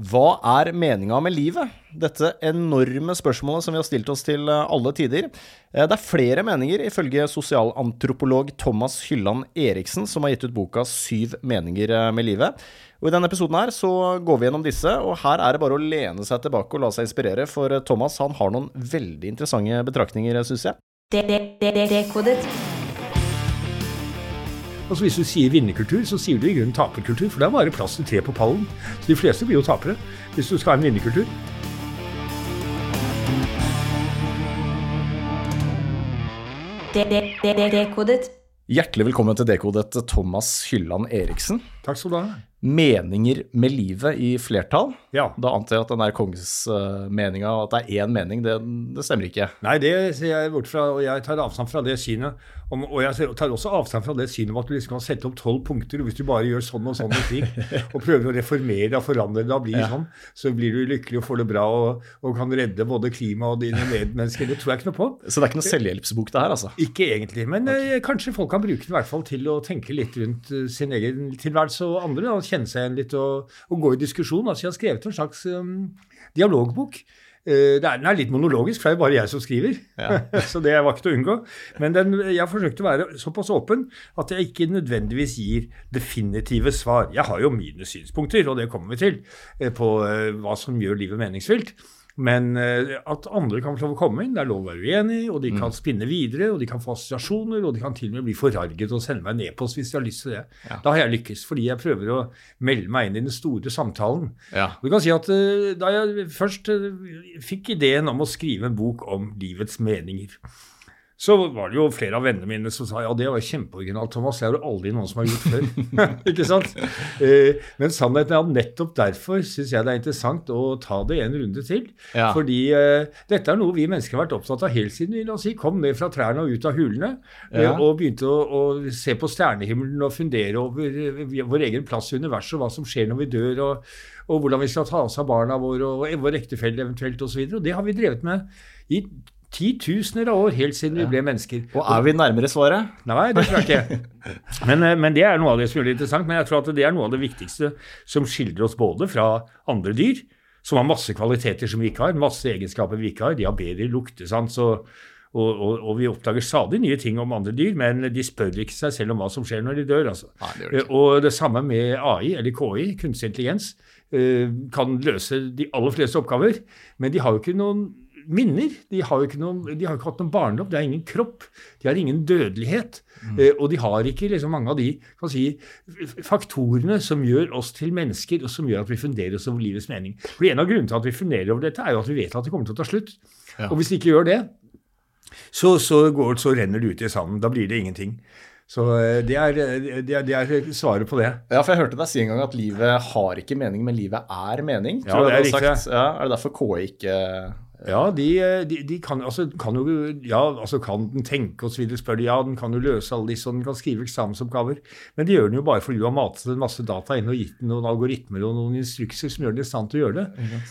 Hva er meninga med livet? Dette enorme spørsmålet som vi har stilt oss til eh, alle tider. Eh, det er flere meninger, ifølge sosialantropolog Thomas Hylland Eriksen, som har gitt ut boka Syv meninger eh, med livet. Og I denne episoden her så går vi gjennom disse, og her er det bare å lene seg tilbake og la seg inspirere, for Thomas han har noen veldig interessante betraktninger, syns jeg. Dekodet. Altså Hvis du sier vinnerkultur, så sier du i grunnen taperkultur, for det er bare plass til tre på pallen. Så de fleste blir jo tapere hvis du skal ha en vinnerkultur. Hjertelig velkommen til Dekodet, Thomas Hylland Eriksen. Takk skal du ha. Meninger med livet i flertall. Ja. Da antar jeg at den der kongesmeninga, uh, at det er én mening, det, det stemmer ikke? Nei, det ser jeg bort fra, og jeg tar avstand fra det synet. Om, og jeg tar også avstand fra det synet om at du liksom kan sette opp tolv punkter, og hvis du bare gjør sånn og sånn og slik, og prøver å reformere og forandre det og bli ja. sånn, så blir du lykkelig og får det bra og, og kan redde både klima og dine medmennesker. Det tror jeg ikke noe på. Så det er ikke noe selvhjelpsbok, det her, altså? Ikke egentlig. Men okay. eh, kanskje folk kan bruke den i hvert fall til å tenke litt rundt uh, sin egen tilværelse og andre. Da, kjenne seg igjen litt og, og, gå i diskusjon. Altså, jeg har skrevet en slags um, dialogbok Eh, den er litt monologisk, for det er bare jeg som skriver. Ja. så det var ikke til å unngå. Men den, jeg forsøkt å være såpass åpen at jeg ikke nødvendigvis gir definitive svar. Jeg har jo mine synspunkter, og det kommer vi til, uh, på uh, hva som gjør livet meningsfylt. Men uh, at andre kan få lov å komme inn, det er lov å være uenig, og de kan mm. spinne videre, og de kan få assosiasjoner, og de kan til og med bli forarget og sende meg en e-post hvis de har lyst til det. Ja. Da har jeg lykkes, fordi jeg prøver å melde meg inn i den store samtalen. Ja. Du kan si at uh, Da jeg først uh, fikk ideen om å skrive en bok om livets meninger, så var det jo flere av vennene mine som sa ja, det var kjempeoriginalt, Thomas. Det er jo aldri noen som har gjort før. ikke sant? Eh, men sannheten er at nettopp derfor syns jeg det er interessant å ta det en runde til. Ja. Fordi eh, dette er noe vi mennesker har vært opptatt av helt siden vi la oss si, kom ned fra trærne og ut av hulene. Eh, ja. og begynte å, å, se på stjernehimmelen og fundere over eh, vår egen plass i universet og hva som skjer når vi dør. og, og hvordan vi skal ta oss av barna våre og vår ektefelle eventuelt osv. Det har vi drevet med i titusener av år, helt siden vi ble mennesker. Og er vi nærmere svaret? Nei, det tror jeg ikke. Men, eh, men, det er noe av det som er interessant. Men jeg tror at det er noe av det viktigste som skildrer oss både fra andre dyr, som har masse kvaliteter som vi ikke har, masse egenskaper vi ikke har. De har bedre luktesans og, og, og, og, vi oppdager stadig nye ting om andre dyr, men de spør ikke seg selv om hva som skjer når de dør. Altså. Nei, det det og det samme med AI, eller KI, kunstig intelligens, eh, kan løse de aller fleste oppgaver, men de har jo ikke noen minner. De har noen, de har ikke hatt noen barndom, de har ingen kropp, de har ingen dødelighet. Mm. Eh, og de har ikke liksom, mange av de si, faktorene som gjør oss til mennesker, og som gjør at vi funderer oss over livets mening. For En av grunnene til at vi funderer over dette, er jo at vi vet at det kommer til å ta slutt. Ja. Og hvis de ikke gjør det, så, så, går, så renner det ut i sanden. Da blir det ingenting. Så eh, det er, det, er, det er, svaret på det. Ja, for Jeg hørte deg si en gang at livet har ikke mening, men livet er mening. Ja, det er, riktig. Ja, er det derfor KI ikke ja, de, de, de kan, altså, kan, jo Ja, altså kan den tenke osv. Spør de, ja, den kan jo løse alle disse, og den kan skrive eksamensoppgaver. Men det gjør den jo bare fordi du har matet en masse data inn og gitt den noen algoritmer og noen instrukser som gjør den i stand til å gjøre det. Mm.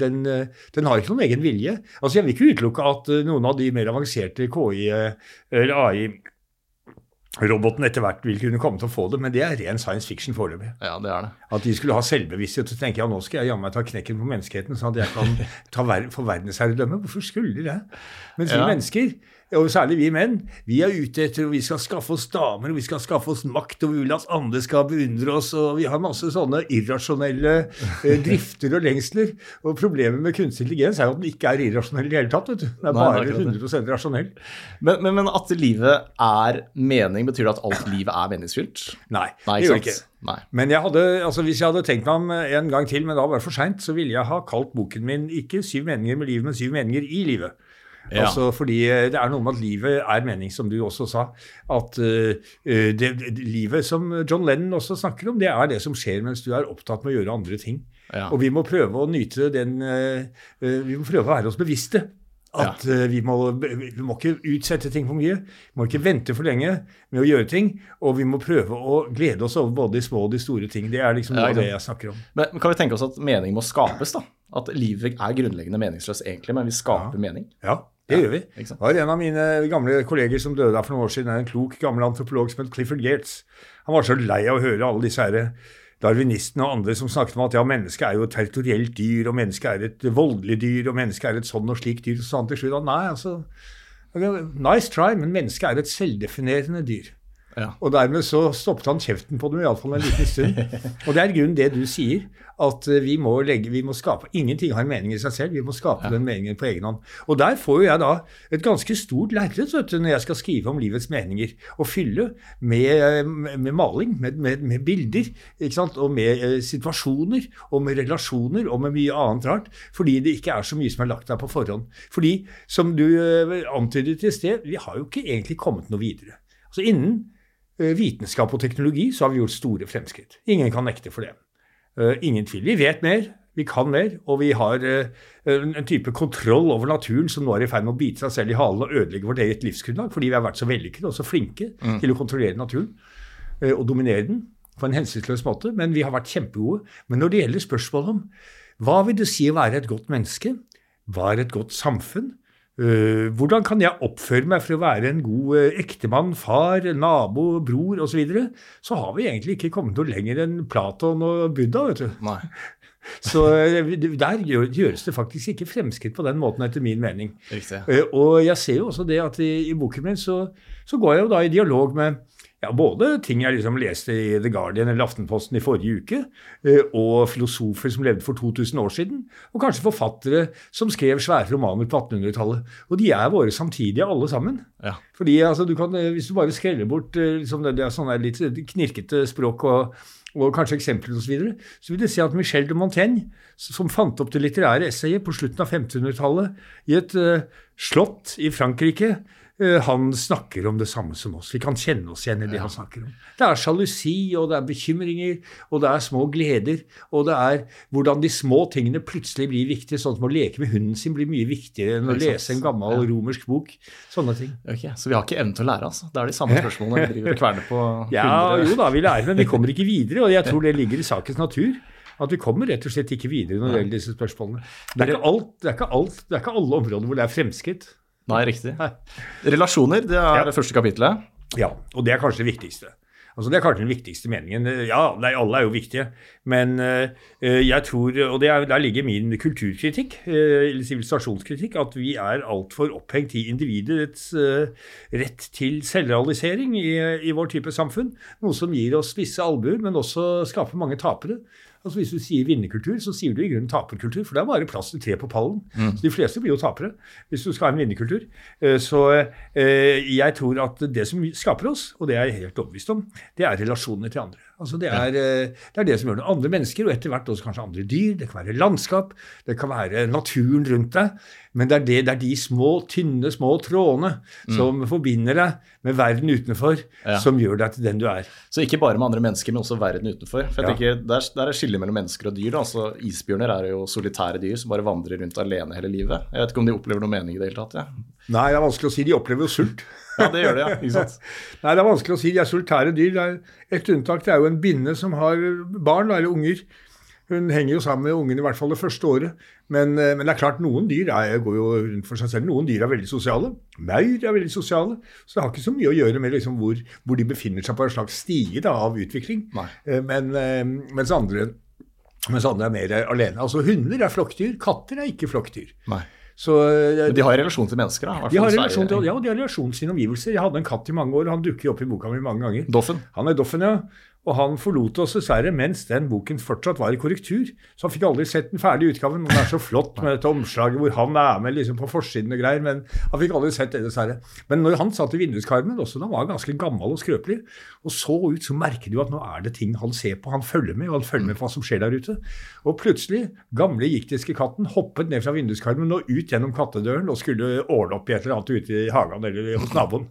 Den, eh, den, har ikke noen egen vilje. Altså, Jeg vil ikke utelukke at eh, noen av de mer avanserte KI- eller AI roboten etter hvert vil kunne komme til å få det, men det er ren science fiction foreløpig. Ja, det er det. At de skulle ha selvbevissthet Så tenker jeg nå skal jeg jammen meg ta knekken på menneskeheten, sånn at jeg kan ta ver få verdensherredømme. Hvorfor skulle de det? Mens vi ja. mennesker og særlig vi menn, vi er ute etter og vi skal skaffe oss damer, og vi skal skaffe oss makt, og vi vil at andre skal beundre oss, og vi har masse sånne irrasjonelle eh, drifter og lengsler. Og problemet med kunstig intelligens er jo at den ikke er irrasjonell i det hele tatt. vet du. Den er Nei, bare 100 rasjonell. Men, men, men, at livet er mening, betyr det at alt livet er meningsfylt? Nei, Nei det gjør det ikke. Nei. Men jeg hadde, altså hvis jeg hadde tenkt meg om en gang til, men da var det for seint, så ville jeg ha kalt boken min ikke 'Syv meninger med livet', men 'Syv meninger i livet'. Ja. Altså fordi eh, det er noe med at livet er mening, som du også sa. At uh, det, livet som John Lennon også snakker om, det er det som skjer mens du er opptatt med å gjøre andre ting. Ja. Og vi må prøve å nyte den uh, Vi må prøve å være oss bevisste. At ja. vi, må, vi, må, ikke utsette ting for mye. Vi må ikke vente for lenge med å gjøre ting. Og vi må prøve å glede oss over både de små og de store ting. Det er liksom ja, det jeg snakker om. Men Kan vi tenke oss at mening må skapes, da? At livet er grunnleggende meningsløst egentlig, men vi skaper ja. mening? Ja, det ja, gjør vi. Det var en av mine gamle kolleger som døde her for noen år siden, en klok gammel antropolog som het Clifford Gates. Han var så lei av å høre alle disse her darwinistene og andre som snakket om at ja, mennesket er jo et territorielt dyr, og mennesket er et voldelig dyr, og mennesket er et sånn og slik dyr. Så sa han til slutt at nei, altså Nice try, men mennesket er et selvdefinerende dyr. Ja. Og dermed så stoppet han kjeften på dem, iallfall en liten stund. Og det er i grunnen det du sier, at eh, vi må, legge, vi må skape Ingenting har en mening i seg selv, vi må skape den meningen på egen hånd. Og der får jo jeg da et ganske stort lerret når jeg skal skrive om livets meninger, og fylle med, med maling, med, med, med bilder, og med eh, situasjoner, og med relasjoner, og med mye annet rart, fordi det ikke er så mye som er lagt der på forhånd. Fordi, som du eh, antydet i sted, vi har jo ikke egentlig kommet noe videre. Altså Innen vitenskap og teknologi så har vi gjort store fremskritt. Ingen kan nekte for det. Eh, ingen tvil. Vi vet mer, vi kan mer, og vi har eh, en type kontroll over naturen som nå er i ferd med å bite seg selv i halen og ødelegge vårt eget livsgrunnlag, fordi vi har vært så vellykkede og så flinke til å kontrollere naturen eh, og dominere den på en hensynsløs måte. Men vi har vært kjempegode. Men når det gjelder spørsmålet om hva vil det si å være et godt menneske, hva er et godt samfunn, hvordan kan jeg oppføre meg for å være en god uh, ektemann, far, nabo, bror osv., så, videre, så har vi egentlig ikke kommet noe lenger enn Platon og Buddha. vet du. Nei. Så uh, der gjøres det faktisk ikke fremskritt på den måten, etter min mening. Riktig. Og jeg ser jo også det at i, i boken min så, så går jeg jo da i dialog med ja, både ting jeg liksom leste i The Guardian eller Aftenposten i forrige uke, eh, og filosofer som levde for 2000 år siden, og kanskje forfattere som skrev svære romaner på 1800-tallet. Og de er våre samtidige, alle sammen. Ja. Fordi altså, du kan, eh, Hvis du bare skreller bort eh, liksom, det, det er sånne litt knirkete språk og, og kanskje eksempler osv., så, videre, så vil du se at Michel de Montaigne, som fant opp det litterære essayet på slutten av 1500-tallet i et uh, slott i Frankrike, han snakker om det samme som oss. Vi kan kjenne oss igjen i det han snakker om. Det er sjalusi, og det er bekymringer, og det er små gleder, og det er hvordan de små tingene plutselig blir viktige, sånn som å leke med hunden sin blir mye viktigere enn å lese en gammel romersk bok. Sånne ting. Ok, Så vi har ikke evnen til å lære, altså? Det er de samme spørsmålene vi driver og kverner på. Ja, 100 jo da, vi lærer, men vi kommer ikke videre. Og jeg tror det ligger i sakens natur. At vi kommer rett og slett ikke videre når det gjelder disse spørsmålene. Det er ikke, alt, det er ikke, alt, det er ikke alle områder hvor det er fremskritt. Nei, riktig. Nei. Relasjoner, det er Ja. det første kapitlet. Ja, og det er kanskje det viktigste. Altså Det er kanskje den viktigste meningen. Ja, nei, alle er jo viktige, men eh, jeg tror Og det er, der ligger min kulturkritikk, eh, eller sivilisasjonskritikk, at vi er altfor opphengt i individets eh, rett til selvrealisering i, i vår type samfunn. Noe som gir oss visse albuer, men også skaper mange tapere. Altså Hvis du sier vinnerkultur, så sier du i grunnen taperkultur, for det er bare plass til tre på pallen. Så De fleste blir jo tapere hvis du skal ha en vinnerkultur. Eh, Så eh, jeg tror at det som skaper oss, og det er jeg helt overbevist om, det er relasjonene til andre. Altså Det er, eh, det er det som gjør det. Andre mennesker, og etter hvert også kanskje andre dyr. Det kan være landskap, det kan være naturen rundt deg. Men det er, det, det er de små, tynne, små trådene som forbinder deg med verden utenfor, Ja. som gjør deg til den du er. Så ikke bare med andre mennesker, men også verden utenfor. For jeg Ja. tenker, Der, der er skillet mellom mennesker og dyr. Da. Altså, isbjørner er jo solitære dyr som bare vandrer rundt alene hele livet. Jeg vet ikke om de opplever noe mening i det hele tatt. Ja, Nei, det er vanskelig å si. De opplever jo sult. Ja det gjør det, ja. Ikke sant? Nei, det er vanskelig å si. De er solitære dyr. Det er et unntak. Det er jo en binne som har barn, eller unger. Hun henger jo sammen med ungene i hvert fall det første året. Men, eh, men det er klart, noen dyr er, går jo rundt for seg selv. Noen dyr er veldig sosiale. Maur er veldig sosiale. Så det har ikke så mye å gjøre med liksom hvor, hvor de befinner seg på en slags stige da, av utvikling. Eh, Men, eh, mens, andre, mens andre er mer alene. Altså Hunder er flokkdyr. Katter er ikke flokkdyr. Nei. Så eh, Men de har relasjon til mennesker, da. de har relasjon til, ja, de har relasjon til sine omgivelser. Jeg hadde en katt i mange år, og han dukker opp i boka mi mange ganger. Doffen. Han er Doffen, ja. Og han forlot oss dessverre mens den boken fortsatt var i korrektur. Så han fikk aldri sett den ferdige utgaven. Men den er så flott med dette omslaget hvor han er med liksom på forsiden og greier. Men han fikk aldri sett det, dessverre. Men når han satt i vinduskarmen, også da han var ganske gammel og skrøpelig, og så ut, så merker du at nå er det ting han ser på. Han følger med, og han følger med på hva som skjer der ute. Og plutselig, gamle giktiske katten hoppet ned fra vinduskarmen og ut gjennom kattedøren og skulle ordne opp i et eller annet ute i hagen eller hos naboen.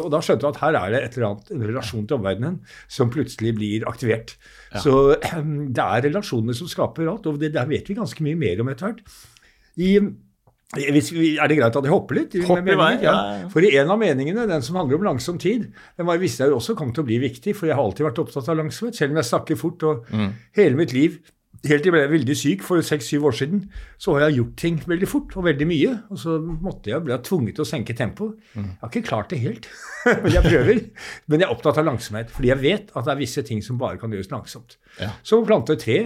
Og da skjønte du at her er det et eller annet, en relasjon til omverdenen som plutselig blir aktivert. Så det er relasjonene som skaper alt, og det der vet vi ganske mye mer om etter hvert. I, hvis er det greit at jeg hopper litt? Hopper Hopp i vei, ja, ja. For i en av meningene, den som handler om langsom tid, den var, visste jeg jo også kom til å bli viktig, for jeg har alltid vært opptatt av langsomhet, selv om jeg snakker fort. Og Mm. hele mitt liv Helt til jeg ble veldig syk for seks-syv år siden, så har jeg gjort ting veldig fort og veldig mye. Og så måtte jeg, ble tvunget til å senke tempoet. Jeg har ikke klart det helt, men jeg prøver. Men jeg er opptatt av langsomhet, fordi jeg vet at det er visse ting som bare kan gjøres langsomt. Ja. Som å plante et tre,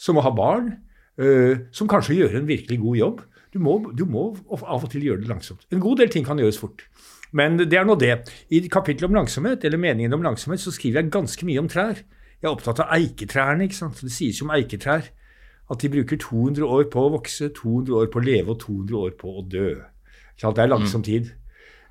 som å ha barn, øh, som kanskje gjør en virkelig god jobb. Du må, du må av og til gjøre det langsomt. En god del ting kan gjøres fort. Men det er nå det. I kapittelet om langsomhet, eller meningen om langsomhet, så skriver jeg ganske mye om trær. Jeg er opptatt av eiketrærne. ikke sant? Det sies jo om eiketrær at de bruker 200 år på å vokse, 200 år på å leve og 200 år på å dø. Så? Det er langsom tid.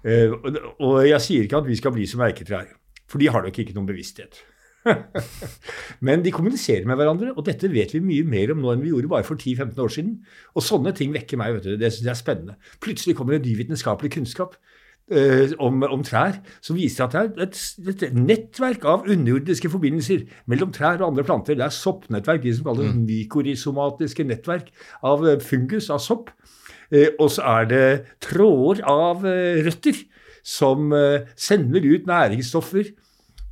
Eh, og, jeg sier ikke at vi skal bli som eiketrær, for de har nok ikke noen bevissthet. Men de kommuniserer med hverandre, og dette vet vi mye mer om nå enn vi gjorde bare for 10-15 år siden. Og sånne ting vekker meg. vet du. Det synes jeg er spennende. Plutselig kommer en ny vitenskapelig kunnskap om, om trær som viser at det er et, et nettverk av underjordiske forbindelser mellom trær og andre planter. Det er soppnettverk, de som kalles mykorisomatiske nettverk av eh, fungus, av sopp. Eh, og så er det tråder av eh, røtter som eh, sender ut næringsstoffer.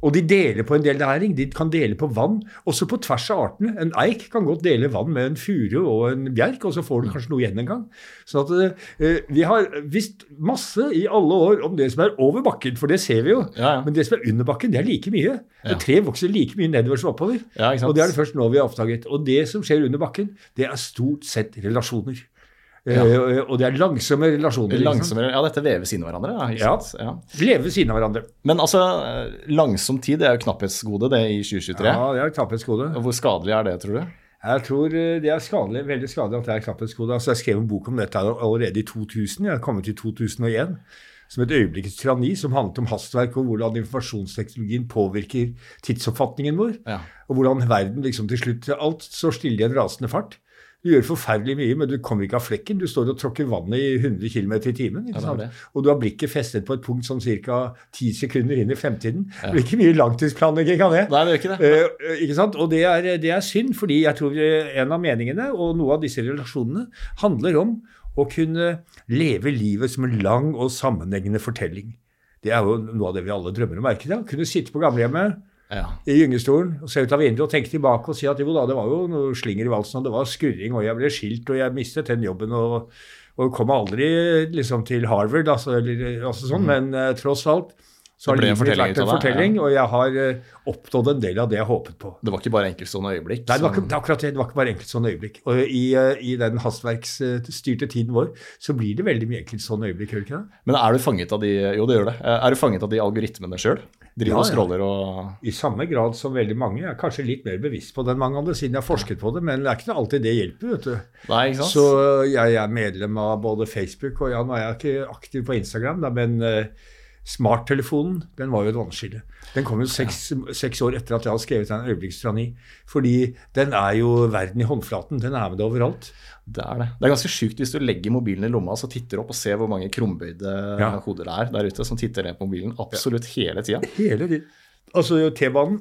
Og de deler på en del næring. De kan dele på vann, også på tvers av artene. En eik kan godt dele vann med en furu og en bjerk, og så får du kanskje noe igjen en gang. Så at, eh, vi har visst masse i alle år om det som er over bakken, for det ser vi jo. Ja, ja. Men det som er under bakken, det er like mye. Ja. Tre vokser like mye nedover som oppover. Og det er det først nå vi har oppdaget. Og det som skjer under bakken, det er stort sett relasjoner. Ja. Eh, og det er langsomme relasjoner. sant? Ja, dette veves inn i hverandre. Ja, Ja. ved siden av hverandre. Men altså, eh, langsom tid det er jo knapphetsgode, det i 2023. Ja, det er knapphetsgode. Hvor skadelig er det, tror du? Jeg tror eh, det er skadelig, veldig skadelig at det er knapphetsgode. Altså, jeg skrev en bok om dette allerede i 2000. Jeg har kommet til 2001. Som et øyeblikkets tyranni, som handlet om hastverk og hvordan informasjonsteknologien påvirker tidsoppfatningen vår. Ja. Og hvordan verden liksom til slutt Alt står stille i en rasende fart. Du gjør forferdelig mye, men du kommer ikke av flekken. Du står og tråkker vannet i 100 km i timen. Ja. Og du har blikket festet på et punkt sånn ca. 10 sekunder inn i fremtiden. Det blir ikke mye langtidsplanlegging av det. Nei, det er ikke det. Eh, ikke sant? Og det er, det er synd, fordi jeg tror en av meningene og noe av disse relasjonene handler om å kunne leve livet som en lang og sammenhengende fortelling. Det er jo noe av det vi alle drømmer om. er ikke det? Kunne sitte på gamlehjemmet Ja. i gyngestolen og se ut av vinduet og tenke tilbake og si at jo da, det var jo noe slinger i valsen, og det var skurring, og jeg ble skilt, og jeg mistet den jobben, og, og kom aldri liksom til Harvard, altså, eller, altså sånn, men uh, tross alt så har Det livet mitt vært en fortelling, og jeg har uh, oppnådd en del av det jeg håpet på. Det var ikke bare enkeltstående øyeblikk. Nei, det var, ikke, det akkurat det. Var ikke bare enkeltstående øyeblikk. Og i, uh, i den hastverksstyrte tiden vår så blir det veldig mye enkeltstående øyeblikk, ikke? Men er du fanget av de Jo, det gjør det. Er du fanget av de algoritmene sjøl? Driver Ja, og scroller og I samme grad som veldig mange. Jeg er kanskje litt mer bevisst på det enn mange andre, siden jeg har forsket på det, men det er ikke alltid det hjelper. vet du. Nei, ikke sant? Så jeg er medlem av både Facebook og ja, nå er jeg ikke aktiv på Instagram, da, men eh, smarttelefonen den var jo et vannskille. Den kom jo seks, seks år etter at jeg hadde skrevet en øyeblikkstrani. Fordi den er jo verden i håndflaten. Den er med deg overalt. Det er det. Det er ganske sjukt hvis du legger mobilen i lomma og titter opp og ser hvor mange krumbøyde Ja. hoder det er der ute som titter ned på mobilen absolutt hele tida. Hele tiden. Altså T-banen.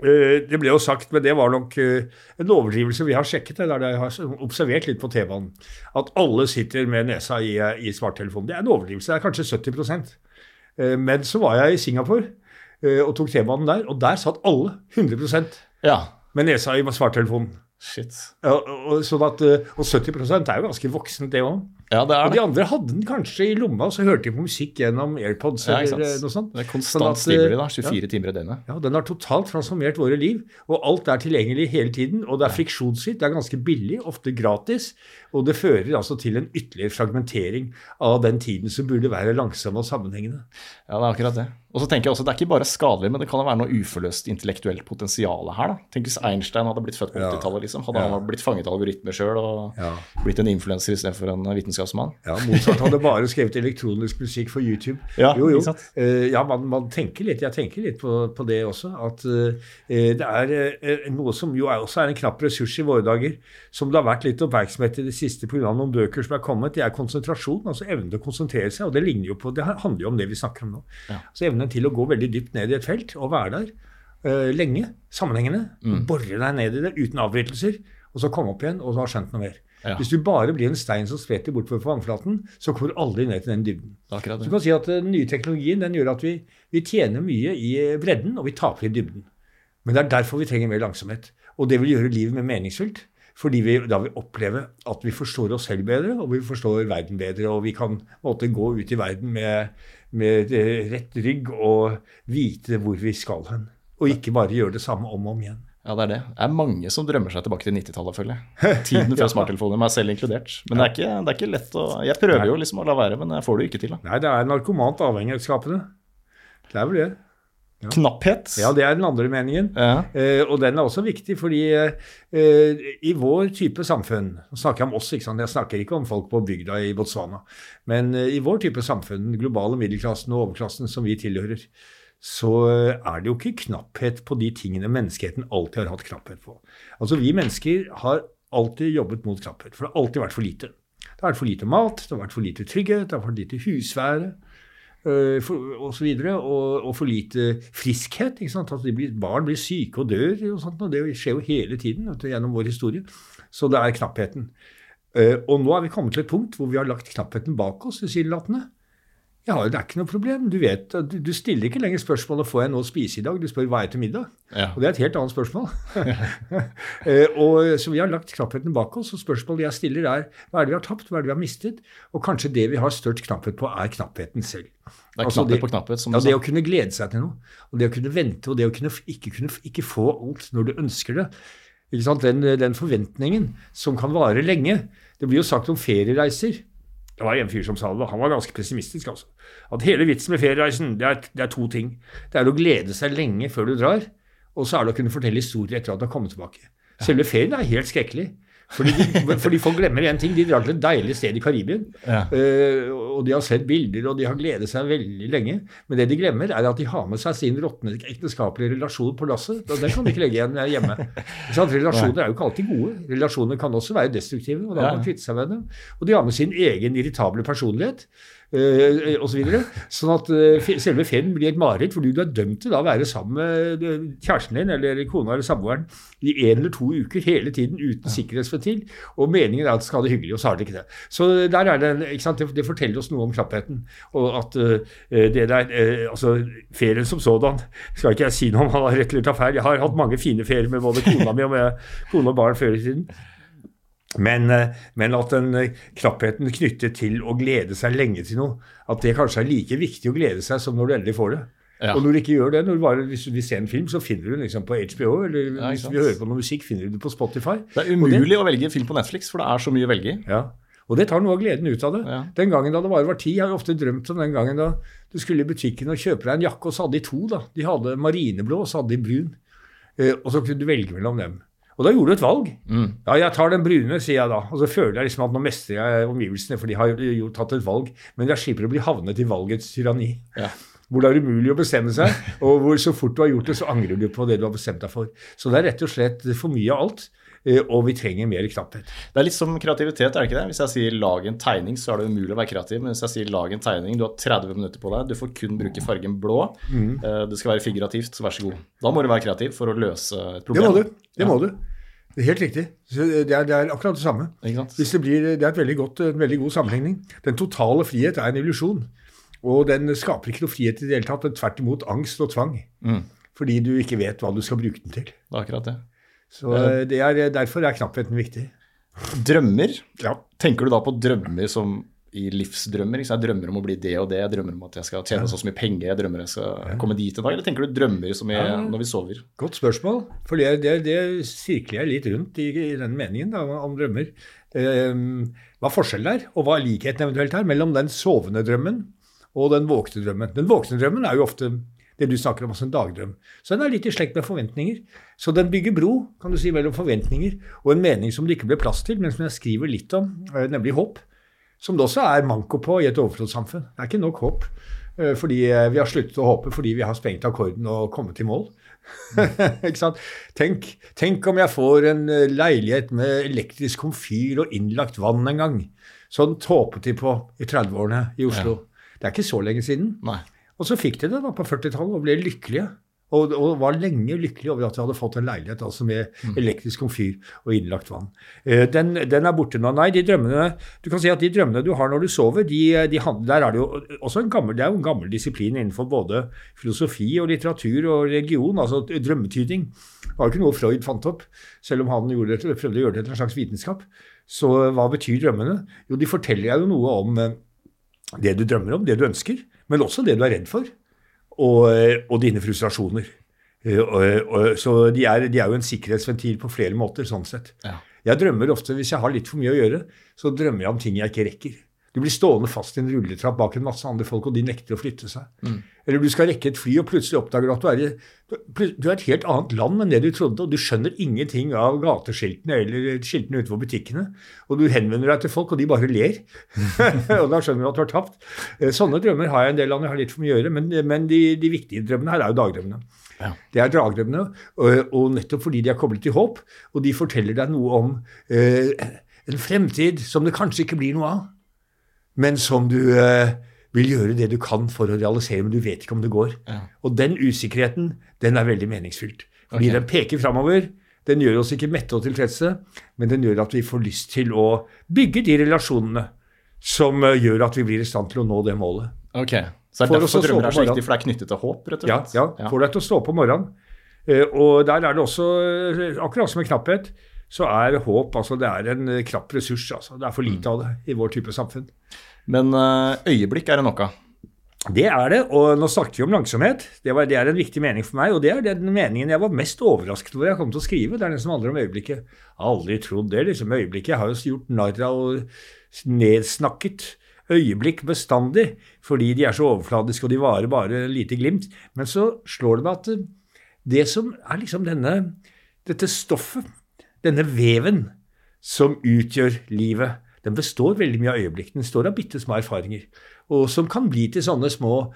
eh, Det ble jo sagt, men det var nok eh, en overdrivelse. Vi har sjekket det, der jeg har observert litt på T-banen. At alle sitter med nesa i, eh, i smarttelefonen. Det er en overdrivelse. Det er kanskje 70 Eh, Men så var jeg i Singapore eh, og tok T-banen der, og der satt alle 100% Ja. med nesa i svartelefonen. Shit. Ja, og, sånn at, eh, og 70% er jo ganske voksent, det òg. Ja, det er Og de andre hadde den kanskje i lomma, og så hørte de på musikk gjennom AirPods Ja, eller noe sånt. Det er Sånn konstant at, stimuli, da. eh, 24 timer i døgnet. Ja, Den har totalt transformert våre liv, og alt er tilgjengelig hele tiden. Og det er friksjonsfritt, det er ganske billig, ofte gratis. Og det fører altså til en ytterligere fragmentering av den tiden som burde være langsom og sammenhengende. Ja, det er akkurat det. Og så tenker jeg også, Det er ikke bare skadelig, men det kan jo være noe uforløst intellektuelt potensial her. da. Tenk hvis Einstein hadde blitt født på 80-tallet. Liksom. Hadde Ja. han blitt fanget av algoritmer sjøl og Ja. blitt en influenser istedenfor en vitenskapsmann? Ja, Mozart hadde bare skrevet elektronisk musikk for YouTube. Ja, jo, jo. Eh, ja, man, man tenker litt, jeg tenker litt på, på det også. At uh, det er uh, noe som jo er, også er en knapp ressurs i våre dager, som det har vært litt oppmerksomhet i det siste pga. noen bøker som er kommet. Det er konsentrasjon, altså evnen til å konsentrere seg. Og det ligner jo på, det handler jo om det vi snakker om nå. Ja. Så evnen til å gå veldig dypt ned i et felt og være der uh, lenge, sammenhengende. Mm. Bore deg ned i det uten avbrytelser, og så komme opp igjen og så ha skjønt noe mer. Ja. Hvis du bare blir en stein som spretter bortover på vannflaten, så kommer du aldri ned til den dybden. Akkurat, ja. Så du kan si at eh, Den nye teknologien den gjør at vi, vi tjener mye i eh, bredden, og vi taper i dybden. Men det er derfor vi trenger mer langsomhet. Og det vil gjøre livet mer meningsfylt. Fordi vi, da vil oppleve at vi forstår oss selv bedre, og vi forstår verden bedre. Og vi kan måtte, gå ut i verden med, med eh, rett rygg og vite hvor vi skal hen. Og ikke bare gjøre det samme om og om igjen. Ja, det er det. Det er mange som drømmer seg tilbake til 90-tallet, føler jeg. Tiden før smarttelefoner, meg selv inkludert. Men det er, ikke, det er ikke lett å Jeg prøver jo liksom å la være, men jeg får det jo ikke til. da. Nei, det er narkomant avhengighetsskapende. Det er vel det. Knapphet. Ja, det er den andre meningen. Ja. Eh, og den er også viktig, fordi eh, i vår type samfunn Nå snakker jeg om oss, ikke sant? jeg snakker ikke om folk på bygda i Botswana. Men eh, i vår type samfunn, den globale middelklassen og overklassen som vi tilhører, så eh, er det jo ikke knapphet på de tingene menneskeheten alltid har hatt knapphet på. Altså Vi mennesker har alltid jobbet mot knapphet, for det har alltid vært for lite. Det har vært for lite mat, det har vært for lite trygghet, det har vært for lite husvære øh, så videre, og, og for lite friskhet. ikke sant? De blir, barn blir syke og dør, og sånt, og det skjer jo hele tiden du, gjennom vår historie. Så det er knappheten. Eh, og nå er vi kommet til et punkt hvor vi har lagt knappheten bak oss, tilsynelatende. Ja, det er ikke noe problem. Du vet, du, du stiller ikke lenger spørsmålet 'får jeg noe å spise i dag', du spør 'hva er til middag'? Ja. Og det er et helt annet spørsmål. Eh, og, så vi har lagt knappheten bak oss, og spørsmålet jeg stiller er hva er det vi har tapt, hva er det vi har mistet? Og kanskje det vi har størst knapphet på, er knappheten selv. Det er Altså, knapphet på knapphet, som Ja, det å kunne glede seg til noe, og det å kunne vente, og det å kunne, ikke, kunne, ikke få alt når du ønsker det. Ikke? Den, den forventningen som kan vare lenge. Det blir jo sagt om feriereiser. Det var en fyr som sa det, han var ganske pessimistisk. altså. At hele vitsen med feriereisen, det er, det er to ting. Det er å glede seg lenge før du drar, og så er det å kunne fortelle historier etter at du har kommet tilbake. Selve ferien er helt skrekkelig. Fordi, de, fordi folk glemmer én ting. De drar til et deilig sted i Karibien. Ja. Eh, og de har sett bilder, og de har gledet seg veldig lenge. Men det de glemmer, er at de har med seg sin råtne ekteskapelige relasjon på lasset. Og den kan de ikke legge igjen hjemme. Så? Relasjoner er jo ikke alltid gode. Relasjoner kan også være destruktive, og da må man kvitte seg med dem. Og de har med sin egen irritable personlighet. Uh, og så videre. sånn at eh, selve ferien blir et mareritt, fordi du er dømt til å være sammen med eh, kjæresten din eller kona eller samboeren i en eller to uker hele tiden uten sikkerhetsventil. Og meningen er at du skal ha det hyggelig, og så har det ikke det. Så der er det? Det, det forteller oss noe om knappheten. Og at eh, det der, eh, altså ferien som sådan Skal ikke jeg si noe om han har rett eller tar feil. Jeg har hatt mange fine ferier med både kona mi og med kone og barn før i tiden. Men, eh, men at den eh, knappheten knyttet til å glede seg lenge til noe, at det kanskje er like viktig å glede seg som når du endelig får det. Ja. Og når du ikke gjør det, bare, hvis du vil se en film, så finner du den liksom på HBO, eller Ja, hvis du vi hører på noe musikk, finner du den på Spotify. Det er umulig det- å velge film på Netflix, for det er så mye å velge i. Ja. Og det tar noe av gleden ut av det. Ja. Den gangen da det bare var ti, jeg har ofte drømt om den gangen da du skulle i butikken og kjøpe deg en jakke, og så hadde de to. da. De hadde marineblå, og så hadde de brun. Eh, og så kunne du velge mellom dem. Og da gjorde du et valg. Mm. Ja, jeg tar den brune, sier jeg da. Og så føler jeg liksom at nå mestrer jeg omgivelsene, for de har jo tatt et valg. Men jeg slipper å bli havnet i valgets tyranni. Ja. Hvor det er umulig å bestemme seg, og hvor så fort du har gjort det, så angrer du på det du har bestemt deg for. Så det er rett og slett for mye av alt, og vi trenger mer knapphet. Det er litt som kreativitet, er det ikke det? Hvis jeg sier lag en tegning, så er det umulig å være kreativ. Men hvis jeg sier lag en tegning, du har 30 minutter på deg, du får kun bruke fargen blå, Mm. eh, det skal være figurativt, så vær så god. Da må du være kreativ for å løse et Det problem. må du. Det må du. Det er helt riktig. Det, er, det er akkurat det samme. Det, blir, det er et veldig godt, en veldig god sammenligning. Den totale frihet er en illusjon. Og den skaper ikke noe frihet i det hele tatt, tvert imot angst og tvang. Mm. Fordi du ikke vet hva du skal bruke den til. Det er akkurat det. Så eh, det er, derfor er knappheten viktig. Drømmer. Ja. Tenker du da på drømmer som i livsdrømmer? Jeg drømmer om å bli det og det, jeg drømmer om at jeg skal tjene så mye penger, jeg drømmer jeg skal komme dit en dag. Eller tenker du drømmer som i, når vi sover? Godt spørsmål. For det, det, det sirkler jeg litt rundt i, i den meningen da, om drømmer. Um, hva forskjellen er, og hva likheten eventuelt er, mellom den sovende drømmen og den våkne drømmen. Den våkne drømmen er jo ofte det du snakker om, altså en dagdrøm. Så den er litt i slekt med forventninger. Så den bygger bro kan du si, mellom forventninger og en mening som det ikke ble plass til, men som jeg skriver litt om, eh, nemlig håp. Som det også er manko på i et overflodssamfunn. Det er ikke nok håp. eh, Fordi eh, vi har sluttet å håpe fordi vi har sprengt akkorden og kommet i mål. ikke sant? Tenk, tenk om jeg får en leilighet med elektrisk komfyr og innlagt vann en gang. Sånn håpet de på i 30-årene i Oslo. Det er ikke så lenge siden. Nei. Og så fikk de det da på 40-tallet og ble lykkelige. Og, og var lenge lykkelig over at jeg hadde fått en leilighet altså med elektrisk komfyr og innlagt vann. Eh, Den, den er borte nå. Nei, de drømmene Du kan si at de drømmene du har når du sover, de, de, der er det jo også en gammel, det er jo en gammel disiplin innenfor både filosofi og litteratur og religion, altså drømmetyding. Det var jo ikke noe Freud fant opp, selv om han gjorde det, prøvde å gjøre det til en slags vitenskap. Så hva betyr drømmene? Jo, de forteller deg jo noe om eh, det du drømmer om, det du ønsker, men også det du er redd for, og, og dine frustrasjoner. Eh, og, så de er, de er jo en sikkerhetsventil på flere måter, sånn sett. Ja. Jeg drømmer ofte, hvis jeg har litt for mye å gjøre, så drømmer jeg om ting jeg ikke rekker. Du blir stående fast i en rulletrapp bak en masse andre folk, og de nekter å flytte seg. Eller du skal rekke et fly, og plutselig oppdager du at du er, i, du er et helt annet land enn det du trodde, og du skjønner ingenting av gateskiltene eller skiltene utenfor butikkene. Og du henvender deg til folk, og de bare ler. og da skjønner du at du har tapt. Eh, Sånne drømmer har jeg en del av når jeg har litt for mye å gjøre, men, men de, de viktige drømmene her er jo dagdrømmene. Ja. Det er dagdrømmene, og, og nettopp fordi de er koblet til håp, og de forteller deg noe om eh, en fremtid som det kanskje ikke blir noe av, men som du eh, vil gjøre det du kan for å realisere, men du vet ikke om det går. Ja. Og den usikkerheten, den er veldig meningsfylt. Fordi okay. den peker framover. Den gjør oss ikke mette og tilfredse, men den gjør at vi får lyst til å bygge de relasjonene som eh, gjør at vi blir i stand til å nå det målet. Ok, Så det er derfor drømmer er så viktig, for det er knyttet til håp, rett og Ja, slett? ja, får deg til å stå opp om morgenen. Eh, Og der er det også, eh, akkurat som med knapphet, så er håp altså det er en knapp ressurs. altså. Det er for lite av det i vår type samfunn. Men eh, øyeblikk er det nok av. Det er det, og nå snakket vi om langsomhet. Det, var, det er en viktig mening for meg, og det er den meningen jeg var mest overrasket over jeg kom til å skrive. Det er den som handler om øyeblikket. Jeg har aldri trodd det, liksom. Øyeblikket. Jeg har jo gjort narr og nedsnakket øyeblikk bestandig, fordi de er så overfladiske og de varer bare lite glimt. Men så slår det meg at eh, det som er liksom denne, dette stoffet, denne veven som utgjør livet, den består veldig mye av øyeblikk. Den står av bitte små erfaringer, og som kan bli til sånne små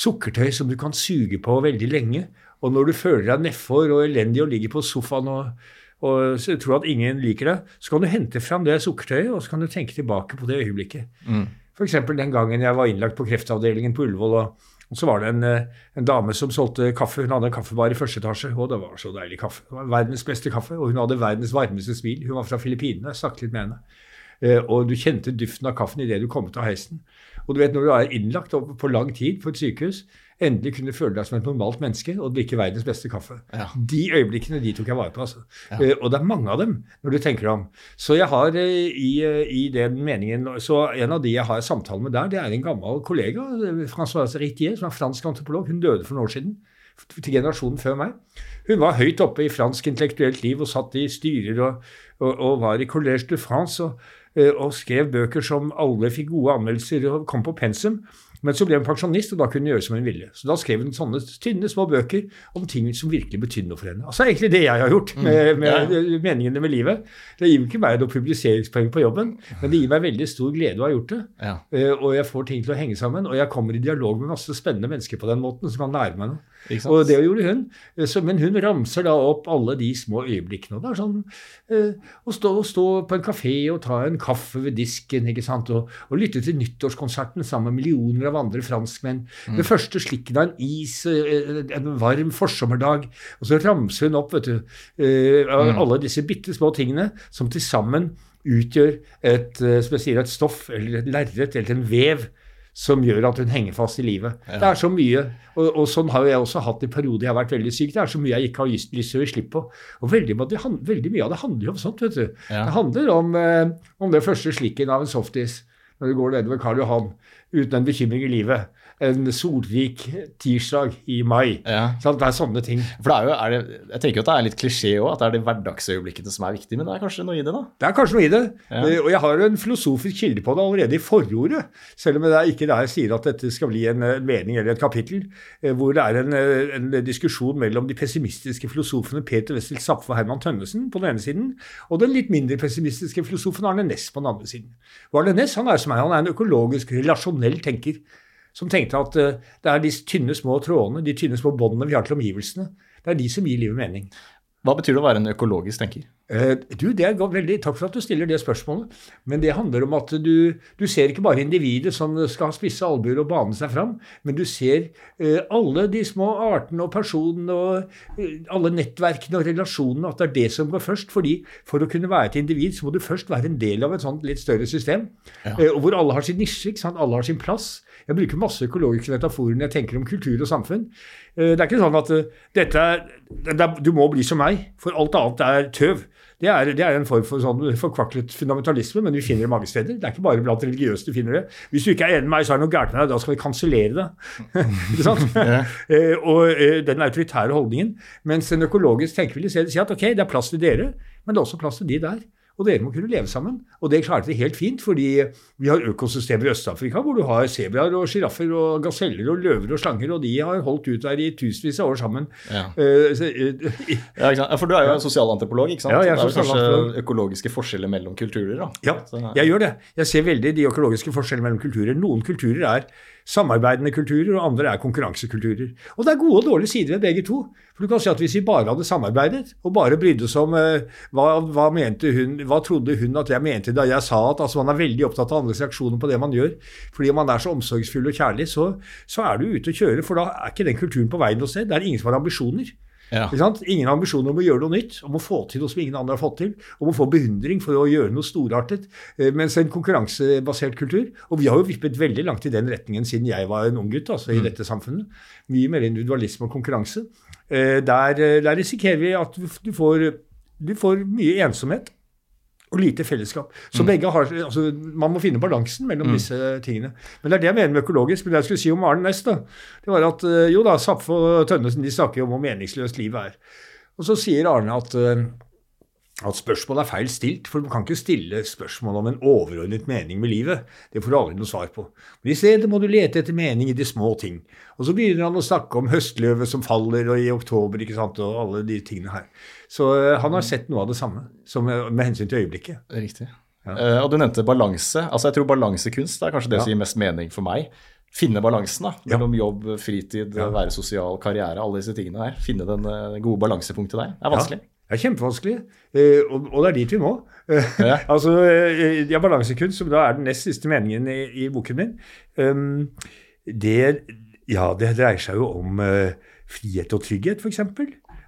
sukkertøy som du kan suge på veldig lenge. Og når du føler deg nedfor og elendig og ligger på sofaen og, og tror at ingen liker deg, så kan du hente fram det sukkertøyet, og så kan du tenke tilbake på det øyeblikket. F.eks. den gangen jeg var innlagt på kreftavdelingen på Ullevål. og og så var det en, eh, en dame som solgte kaffe. Hun hadde en kaffebar i første etasje, og det var så deilig kaffe. Det var verdens beste kaffe, og hun hadde verdens varmeste smil. Hun var fra Filippinene. Jeg snakket litt med henne. Eh, Og du kjente duften av kaffen idet du kom ut av heisen. Og du vet, når du er innlagt på lang tid på et sykehus, endelig kunne føle deg som et normalt menneske og drikke verdens beste kaffe. Ja. De øyeblikkene de tok jeg vare på. altså. Ja. Og det er mange av dem, når du tenker deg om. Så jeg har eh, i, eh, i den meningen Så en av de jeg har samtale med der, det er en gammel kollega, eh, Françoise Ritier, som er fransk antropolog. Hun døde for noen år siden. Til generasjonen før meg. Hun var høyt oppe i fransk intellektuelt liv og satt i styrer og, og, og var i Collège de France og, eh, og skrev bøker som alle fikk gode anmeldelser og kom på pensum. Men så ble hun pensjonist, og da kunne hun gjøre som hun ville. Så da skrev hun sånne tynne, små bøker om ting som virkelig betydde noe for henne. Altså egentlig det jeg har gjort med, med Ja. meningene med livet. Det gir jo ikke meg noe publiseringspoeng på jobben, men det gir meg veldig stor glede å ha gjort det. Ja. Eh, Og jeg får ting til å henge sammen, og jeg kommer i dialog med masse spennende mennesker på den måten som kan lære meg noe. Og det gjorde hun. Så, men hun ramser da opp alle de små øyeblikkene. Og det er sånn eh, å, stå, å stå på en kafé og ta en kaffe ved disken ikke sant? Og, og lytte til nyttårskonserten sammen med millioner av andre franskmenn. Det første slikken av en is eh, en varm forsommerdag. Og så ramser hun opp vet du, eh, alle disse bitte små tingene som til sammen utgjør et, eh, som jeg sier, et stoff eller et lerret eller en vev som gjør at hun henger fast i livet. Det er så mye, og, og sånn har jeg også hatt i perioder jeg har vært veldig syk. Det er så mye jeg ikke har lyst lyst til å gi slipp på. Og veldig, veldig mye av det handler jo om sånt, vet du. Ja. Det handler om, eh, om det første slikken av en softis når du går nedover Karl Johan uten en bekymring i livet. En solrik tirsdag i mai. Ja. Det er sånne ting. For det er jo, er det, jeg tenker jo at det er litt klisjé òg, at det er de hverdagsøyeblikkene som er viktige. Men det er kanskje noe i det, da? Det er kanskje noe i det. Ja. Eh, Og jeg har jo en filosofisk kilde på det allerede i forordet. Selv om det er ikke der jeg sier at dette skal bli en mening eller et kapittel. eh, Hvor det er en, eh, en diskusjon mellom de pessimistiske filosofene Peter Wessel Zapfe og Herman Tønnesen på den ene siden, og den litt mindre pessimistiske filosofen Arne Næss på den andre siden. Og Arne Næss han er som meg, han er en økologisk, relasjonell tenker. Som tenkte at eh, det er de tynne, små trådene, de tynne, små båndene vi har til omgivelsene, det er de som gir livet mening. Hva betyr det å være en økologisk tenker? Eh, du, det er veldig, Takk for at du stiller det spørsmålet. Men det handler om at du, du ser ikke bare individet som skal ha spisse albuer og bane seg fram, men du ser eh, alle de små artene og personene og eh, alle nettverkene og relasjonene, at det er det som går først. fordi For å kunne være et individ, så må du først være en del av et sånt litt større system, eh, hvor alle har sin nisje, ikke sant? alle har sin plass. Jeg bruker masse økologiske metaforer når jeg tenker om kultur og samfunn. Det er ikke sånn at dette det du må bli som meg, for alt annet er tøv. Det er, det er en form for sånn forkvaklet fundamentalisme, men vi finner det mange steder. Det er ikke bare blant religiøse du finner det. Hvis du ikke er enig med meg, så er det noe gærent med deg. Da skal vi kansellere deg. ikke sant? Eh, og eh, den autoritære holdningen. Mens en økologisk tenker vil si at ok, det er plass til dere, men det er også plass til de der. Og dere må kunne leve sammen. Og det klarte vi helt fint, fordi vi har økosystemer i Øst-Afrika hvor du har sebraer og sjiraffer og gaseller og løver og slanger, og de har holdt ut der i tusenvis av år sammen. Ja. Uh, så, uh, Ja, For du er jo sosialantropolog, ikke sant? Ja, jeg er det er kanskje økologiske forskjeller mellom kulturer, da. Ja, jeg gjør det. Jeg ser veldig de økologiske forskjellene mellom kulturer. Noen kulturer er samarbeidende kulturer, og andre er konkurransekulturer. Og det er gode og dårlige sider ved begge to. For du kan si at Hvis vi bare hadde samarbeidet, og bare brydde oss om eh, hva, hva, hun, hva trodde hun at jeg mente da jeg sa at altså, man er veldig opptatt av andres reaksjoner på det man gjør, fordi man er så omsorgsfull og kjærlig, så, så er du ute å kjøre, for da er ikke den kulturen på vei noe sted. Det er ingen som har ambisjoner. Ja. Ikke sant? Ingen ambisjoner om å gjøre noe nytt, om å få til noe som ingen andre har fått til, om å få beundring for å gjøre noe storartet. eh, Mens en konkurransebasert kultur Og vi har jo vippet veldig langt i den retningen siden jeg var en ung gutt altså i dette samfunnet. Mye mer individualisme og konkurranse. Eh, Der, eh, der risikerer vi at du, får, du får mye ensomhet. Og lite fellesskap. Så begge har, altså, Man må finne balansen mellom disse tingene. Men det er det jeg mener med økologisk. Men det jeg skulle si om Arne Næss, da, det var at eh, jo da, Zapfe og Tønnesen de snakker jo om hvor meningsløst livet er. Og så sier Arne at, eh, at spørsmålet er feil stilt, for man kan ikke stille spørsmål om en overordnet mening med livet. Det får du aldri noe svar på. Men i stedet må du lete etter mening i de små ting. Og så begynner han å snakke om høstløvet som faller og i oktober ikke sant, og alle de tingene her. Så eh, han har sett noe av det samme som, eh, med hensyn til øyeblikket. Riktig. Eh, og du nevnte balanse. Altså Jeg tror balansekunst er kanskje det Ja. som gir mest mening for meg. Finne balansen da, mellom jobb, fritid, være sosial, karriere, alle disse tingene der. Finne den gode balansepunktet der. Det er vanskelig. Det er kjempevanskelig, eh, og, og det er dit vi må. Eh, Ja. altså, eh, ja, Balansekunst, som da er den nest siste meningen i, i boken min, um, det, ja, det dreier seg jo om uh, frihet og trygghet, f.eks.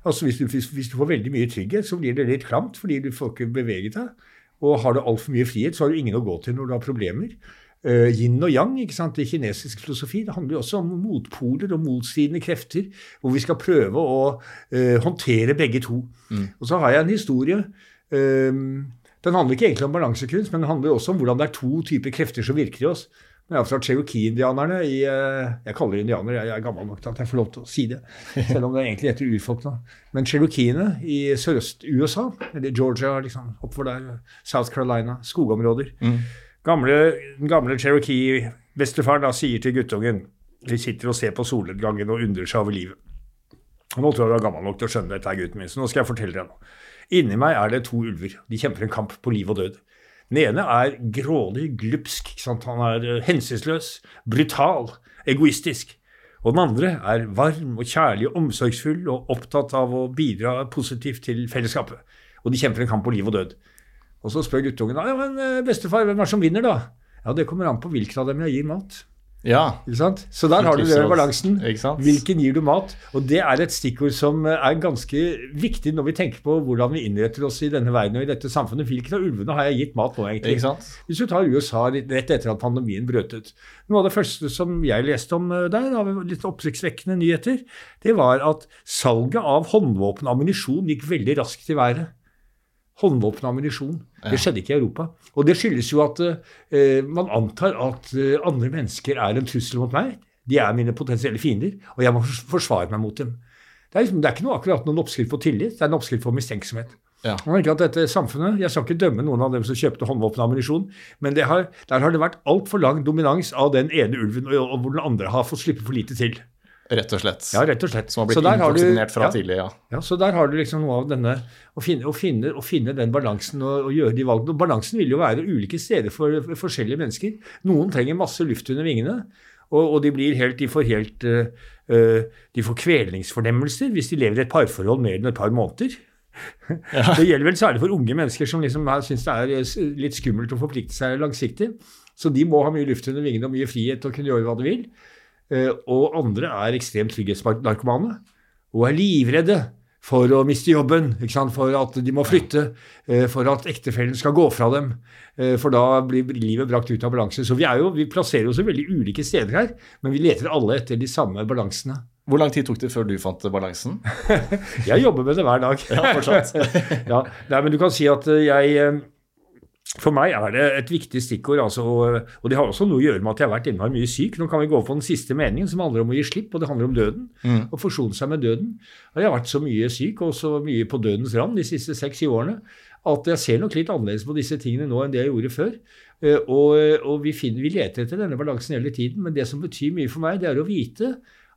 Altså, hvis, du, hvis, hvis du får veldig mye trygghet, så blir det litt klamt fordi du får ikke beveget deg. Og har du altfor mye frihet, så har du ingen å gå til når du har problemer. Uh, yin og yang ikke sant? i kinesisk filosofi det handler jo også om motpoler og motstridende krefter, hvor vi skal prøve å uh, håndtere begge to. Og så har jeg en historie. ehm, den handler ikke egentlig om balansekunst, men den handler jo også om hvordan det er to typer krefter som virker i oss. Men er fra Cherokee-indianerne i Jeg kaller det indianere, jeg er gammel nok til at jeg får lov til å si det. Selv om det egentlig heter urfolk nå. Men Cherokeene i sørøst-USA, eller Georgia, liksom, oppover der, South Carolina, skogområder gamle, gamle Cherokee-bestefaren da sier til guttungen De sitter og ser på solnedgangen og undrer seg over livet. Nå tror jeg du er gammel nok til å skjønne dette, gutten min, så nå skal jeg fortelle deg noe. Inni meg er det to ulver. De kjemper en kamp på liv og død. Den ene er grådig, glupsk. Han er eh, hensynsløs, brutal, egoistisk. Og den andre er varm og kjærlig og omsorgsfull og opptatt av å bidra positivt til fellesskapet. Og de kjemper en kamp på liv og død. Og så spør guttungen ja, men eh, bestefar, hvem er det som vinner, da? Ja, Det kommer an på hvilken av dem jeg gir mat. Ja. Ikke sant? Så der har du det med balansen. Hvilken gir du mat? Og det er et stikkord som eh, er ganske viktig når vi tenker på hvordan vi innretter oss i denne verden og i dette samfunnet. Hvilken av ulvene har jeg gitt mat nå, egentlig? Hvis du tar USA rett etter at pandemien brøt ut. Noe av det første som jeg leste om eh, der, av litt oppsiktsvekkende nyheter, det var at salget av håndvåpen og ammunisjon gikk veldig raskt i været. Håndvåpen og ammunisjon. Det skjedde ikke i Europa. Og det skyldes jo at eh, man antar at eh, andre mennesker er en trussel mot meg. De er mine potensielle fiender, og jeg må forsvare meg mot dem. Det er, liksom, det er ikke noe, akkurat noen oppskrift på tillit, det er en oppskrift på mistenksomhet. Ja. Tenker at dette samfunnet, Jeg skal ikke dømme noen av dem som kjøpte håndvåpen og ammunisjon, men det har, der har det vært altfor lang dominans av den ene ulven, og, og hvor den andre har fått slippe for lite til. Rett og slett. Ja, rett og slett. Som har blitt indoksinert fra ja. tidlig, ja. Ja, Så der har du liksom noe av denne Å finne, å finne, å finne den balansen og, og gjøre de valgene. Og balansen vil jo være ulike steder for, for forskjellige mennesker. Noen trenger masse luft under vingene, og, og de blir helt De får helt uh, De får kvelningsfornemmelser hvis de lever i et parforhold mer enn et par måneder. Det gjelder vel særlig for unge mennesker som liksom syns det er eh, litt skummelt å forplikte seg langsiktig. Så de må ha mye luft under vingene og mye frihet og kunne gjøre hva de vil. Eh, og andre er ekstremt trygghetsnarkomane og er livredde for å miste jobben, for at de må flytte, eh, for at ektefellen skal gå fra dem. For da blir livet brakt ut av balanse. Så vi, jo, vi plasserer oss i veldig ulike steder her, men vi leter alle etter de samme balansene. Hvor lang tid tok det før du fant balansen? jeg jobber med det hver dag. ja, fortsatt. ja, nei, men du kan si at jeg eh, For meg er det et viktig stikkord. Altså, og det har også noe å gjøre med at jeg har vært innmari mye syk. Nå kan vi gå for den siste meningen, som handler om å gi slipp, og det handler om døden. Mm. Å forsone seg med døden. Jeg har vært så mye syk og så mye på dødens rand de siste seks-syv årene at jeg ser nok litt annerledes på disse tingene nå enn det jeg gjorde før. Eh, og, og vi, finner, vi leter etter denne balansen hele tiden. Men det som betyr mye for meg, det er å vite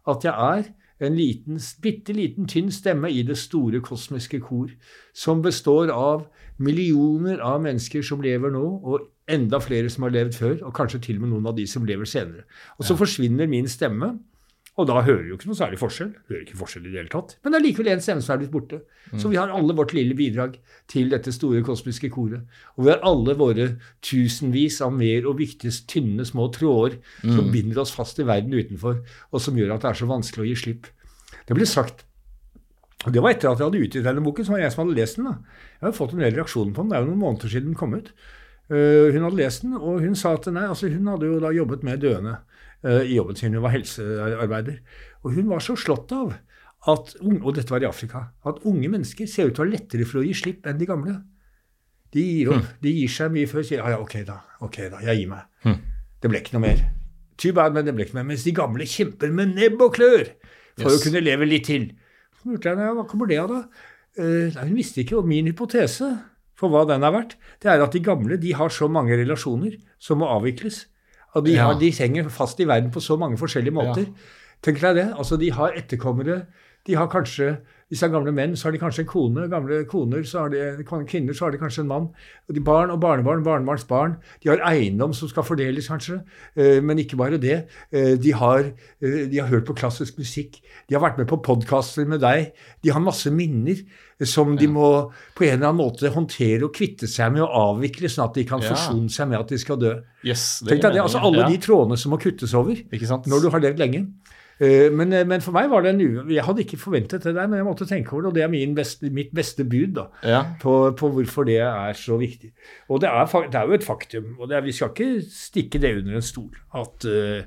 at jeg er en liten, bitte liten, tynn stemme i det store kosmiske kor, som består av millioner av mennesker som lever nå, og enda flere som har levd før, og kanskje til og med noen av de som lever senere. Og så ja. forsvinner min stemme, og da hører jo ikke noe særlig forskjell. Hører ikke forskjell i det hele tatt. Men det er likevel en stemme som er blitt borte. Mm. Så vi har alle vårt lille bidrag til dette store kosmiske koret. Og vi har alle våre tusenvis av mer og viktigst tynne, små tråder mm. som binder oss fast i verden utenfor, og som gjør at det er så vanskelig å gi slipp. Det ble sagt Det var etter at jeg hadde utgitt denne boken, som var jeg som hadde lest den. da. Jeg hadde fått en del reaksjoner på den. Det er jo noen måneder siden den kom ut. Uh, hun hadde lest den, og hun sa at nei, altså hun hadde jo da jobbet med døende uh, i jobben sin. Hun var helsearbeider. Og hun var så slått av at, og dette var i Afrika, at unge mennesker ser ut til å ha lettere for å gi slipp enn de gamle. De gir opp. Mm. De gir seg mye før og sier ja, ja, ok da, ok da, jeg gir meg. Mm. Det ble ikke noe mer. Too bad, men det ble ikke noe mer. Mens de gamle kjemper med nebb og klør for yes. å kunne leve litt til. Så jeg henne hva kommer det av, da? Uh, nei, hun visste ikke. Og min hypotese for hva den er verdt, det er at de gamle de har så mange relasjoner som må avvikles. Og de, ja. har, de henger fast i verden på så mange forskjellige måter. Ja. Tenk deg det. Altså, de har etterkommere. De har kanskje hvis det er gamle menn, så har de kanskje en kone. Gamle koner, så har de kvinner, så har de kanskje en mann. Og de barn og barnebarn, barnebarns barn. De har eiendom som skal fordeles, kanskje. Eh, men ikke bare det. Eh, de har, eh, de har hørt på klassisk musikk. De har vært med på podkaster med deg. De har masse minner som de må på en eller annen måte håndtere og kvitte seg med og avvikle, sånn at de kan forsone seg med at de skal dø. Yes, Tenk deg det, altså Alle de trådene som må kuttes over når du har levd lenge. Eh, men, eh, men, for meg var det en. Jeg hadde ikke forventet det der, men jeg måtte tenke over det. Og det er beste, mitt beste bud da, ja. på, på, hvorfor det er så viktig. Og det er, det er jo et faktum, og er, vi skal ikke stikke det under en stol, at uh,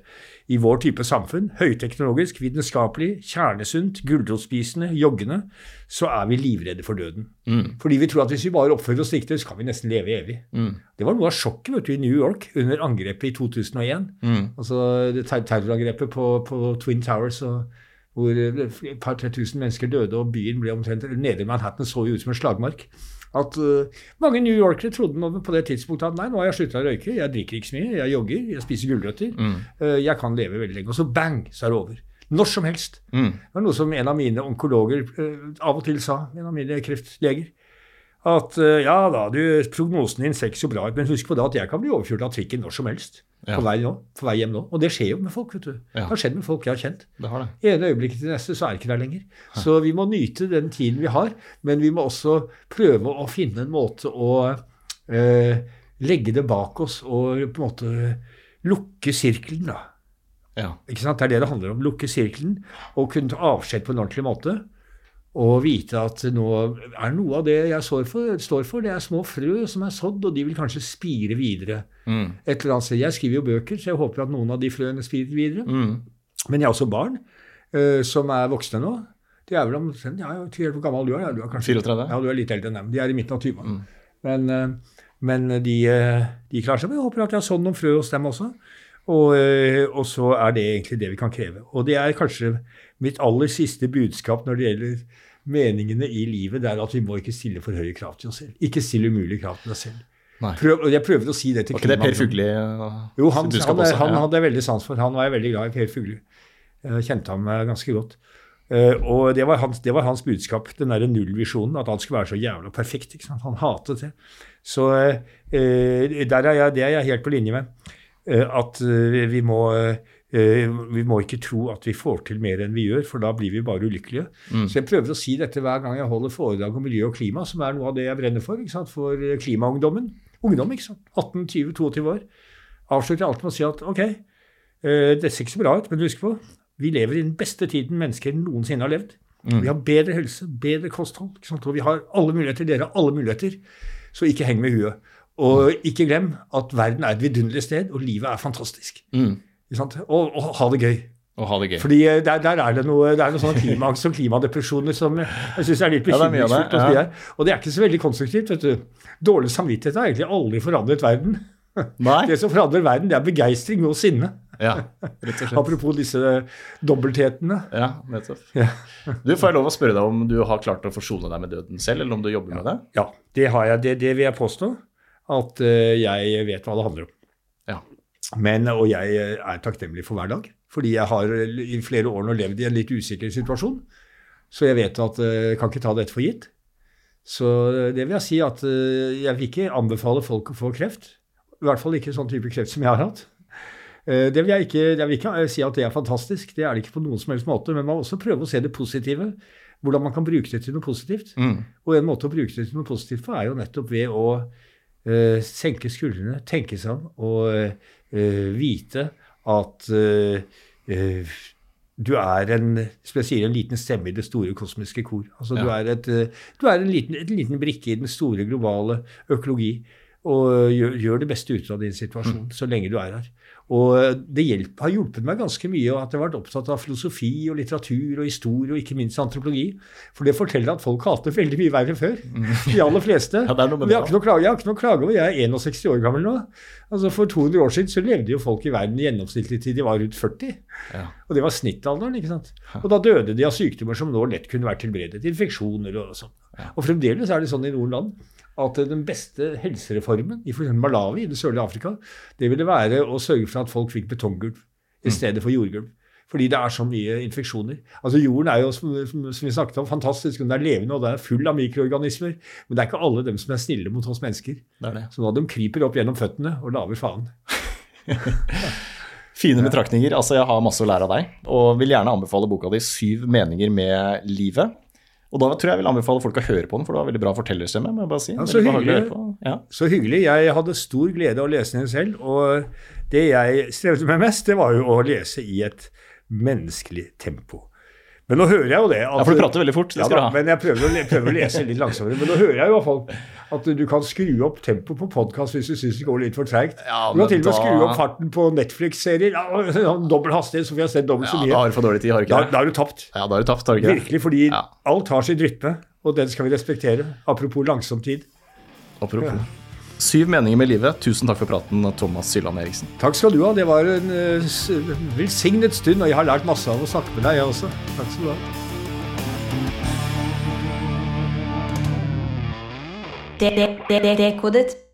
i vår type samfunn, høyteknologisk, vitenskapelig, kjernesunt, gulrotspisende, joggende, så er vi livredde for døden. Mm. Fordi vi tror at hvis vi bare oppfører oss riktig, så kan vi nesten leve evig. Mm. Det var noe av sjokket vet du, i New York under angrepet i 2001. Mm. Altså terrorangrepet på, på, Twin Towers. Og, hvor et par-tre tusen mennesker døde, og byen ble omtrent Nede i Manhattan så jo ut som en slagmark at uh, mange New Yorkere trodde på det tidspunktet at nei, nå har jeg slutta å røyke, jeg drikker ikke så mye, jeg jogger, jeg spiser gulrøtter. Mm. Uh, jeg kan leve veldig lenge. Og så bang, så er det over. Når som helst. Mm. Det var noe som en av mine onkologer uh, av og til sa, en av mine kreftleger. At ja da, du, prognosen din ser ikke så bra ut, men husk på det at jeg kan bli overkjørt av trikken når som helst. Ja. På, vei nå, på, vei hjem nå. Og det skjer jo med folk. vet du. Ja. Det har skjedd med folk jeg har kjent. Det har det. I ene øyeblikket til neste så er det ikke der lenger. Ja. Så vi må nyte den tiden vi har, men vi må også prøve å finne en måte å eh, legge det bak oss og på en måte lukke sirkelen. da. Ja. Ikke sant? Det er det det handler om. Lukke sirkelen og kunne ta avskjed på en ordentlig måte og vite at nå er noe av det jeg står for, står for, det er små frø som er sådd, og de vil kanskje spire videre. Mm. Et eller annet sted. Jeg skriver jo bøker, så jeg håper at noen av de frøene spirer videre. Mm. Men jeg har også barn uh, som er voksne nå. De er vel omtrent ja, Hvor gammel du er ja, du? er kanskje, 34? Ja, du er litt eldre enn dem. De er i midten av 20. Mm. Men, uh, men de, uh, de, klarer seg. Men jeg håper at jeg har sådd noen frø hos dem også. Og, og, så er det egentlig det vi kan kreve. Og det er kanskje mitt aller siste budskap når det gjelder meningene i livet, det er at vi må ikke stille for høye krav til oss selv. Ikke stille umulige krav til oss selv. Prøv, jeg prøver å si det til Var ikke det Per Fugli? Jo, han, han, han, han hadde jeg veldig sans for. Han var jeg veldig glad i, Per Fugli. Jeg kjente ham eh, ganske godt. Og det var, hans, det var, hans, budskap, den derre nullvisjonen, at han skulle være så jævla perfekt. Han hatet det. Så der er jeg, det er jeg helt på linje med. Uh, at vi må Eh, vi må ikke tro at vi får til mer enn vi gjør, for da blir vi bare ulykkelige. Så jeg prøver å si dette hver gang jeg holder foredrag om miljø og klima, som er noe av det jeg brenner for. ikke sant? For eh, klimaungdommen. Ungdom, ikke sant. 18, 20, 22 år. Avslutter alt med å si at ok, eh, det ser ikke så bra ut, men husk på, vi lever i den beste tiden mennesker noensinne har levd. Vi har bedre helse, bedre kosthold, ikke sant? og vi har alle muligheter. Dere har alle muligheter. Så ikke heng med huet. Og ikke glem at verden er et vidunderlig sted, og livet er fantastisk. Ikke sant? Og, og ha det gøy. Og ha det gøy. Fordi eh, der, der er det noe, det er noe sånn klimaangst og klimadepresjoner som jeg syns er litt Ja, det er det, bekymringsfullt. hos de ja. Og det er ikke så veldig konstruktivt. vet du. Dårlig samvittighet har egentlig aldri forandret verden. Nei? Det som forandrer verden, det er begeistring og sinne. Ja, rett og slett. Apropos disse dobbelthetene. Ja, nettopp. Ja. Du, Får jeg lov å spørre deg om du har klart å forsone deg med døden selv, eller om du jobber med det? Ja, det har jeg. Det, det vil jeg påstå. At eh, jeg vet hva det handler om. Ja. Men, og jeg eh, er takknemlig for hver dag. Fordi jeg har eh, i flere år nå levd i en litt usikker situasjon. Så jeg vet at jeg kan ikke ta dette for gitt. Så det vil jeg si at jeg vil ikke anbefale folk å få kreft. I hvert fall ikke sånn type kreft som jeg har hatt. Det vil jeg ikke, jeg vil ikke si at det er fantastisk, det er det ikke på noen som helst måte. Men man må også prøve å se det positive. Hvordan man kan bruke det til noe positivt. Mm. Og en måte å bruke det til noe positivt på, er jo nettopp ved å eh, senke skuldrene, tenke seg om og eh, vite at eh, eh, du er en, spesielt en liten stemme i det store kosmiske kor. Altså, du er, et, eh, du er en, liten, en liten brikke i den store globale økologi. Og gjør, gjør det beste ut av din situasjon så lenge du er her. Og det hjelp, har hjulpet meg ganske mye at jeg har vært opptatt av filosofi og litteratur og historie og ikke minst antropologi. For det forteller at folk hater veldig mye verre før. De aller fleste. Ja, det Vi har ikke noe klage, jeg har ikke noe klage over. Jeg er 61 år gammel nå. Altså For 200 år siden så levde jo folk i verden gjennomsnittlig til de var rundt 40. Ja. Og det var snittalderen. ikke sant? Og da døde de av sykdommer som nå lett kunne vært tilberedet. Infeksjoner og sånn. Og fremdeles er det sånn i noen land at den beste helsereformen i f.eks. Malawi i det sørlige Afrika, det ville være å sørge for at folk fikk betonggulv i stedet for jordgulv. Fordi det er så mye infeksjoner. Altså Jorden er jo, som, som vi snakket om, fantastisk. Den er levende og den er full av mikroorganismer. Men det er ikke alle dem som er snille mot oss mennesker. Det er det. Så nå de kryper opp gjennom føttene og lager faen. Fine betraktninger. Altså, jeg har masse å lære av deg, og vil gjerne anbefale boka di 'Syv meninger med livet'. Og da tror jeg jeg vil anbefale folk å høre på den, for du har veldig bra fortellerstemme. må jeg bare si. Ja, så hyggelig. Ja. Så hyggelig. Jeg hadde stor glede av å lese den selv. Og det jeg strevde med mest, det var jo å lese i et menneskelig tempo. Men nå hører jeg jo det. At, Ja, for du prater veldig fort, det Ja skal du ha. Men jeg prøver å, le- prøver å lese litt langsommere. Men nå hører jeg jo i hvert fall at du kan skru opp tempoet på podkast hvis du syns det går litt for treigt. Ja, du kan til og med da- skru opp farten på Netflix-serier. Ja, sånn dobbel hastighet, så vi har sett dobbelt så ja, da har du for dårlig tid, har du Da, ikke det? da har du tapt. Ja, da har du tapt, har du ikke? Virkelig, fordi Ja. alt har sin rytme, og den skal vi respektere. Apropos langsom tid. Apropos. Syv meninger med livet. Tusen takk for praten, Thomas Sylland Eriksen. Takk skal du ha. Det var en eh, velsignet stund, og jeg har lært masse av å snakke med deg, jeg også. Takk skal du ha. Dekodet.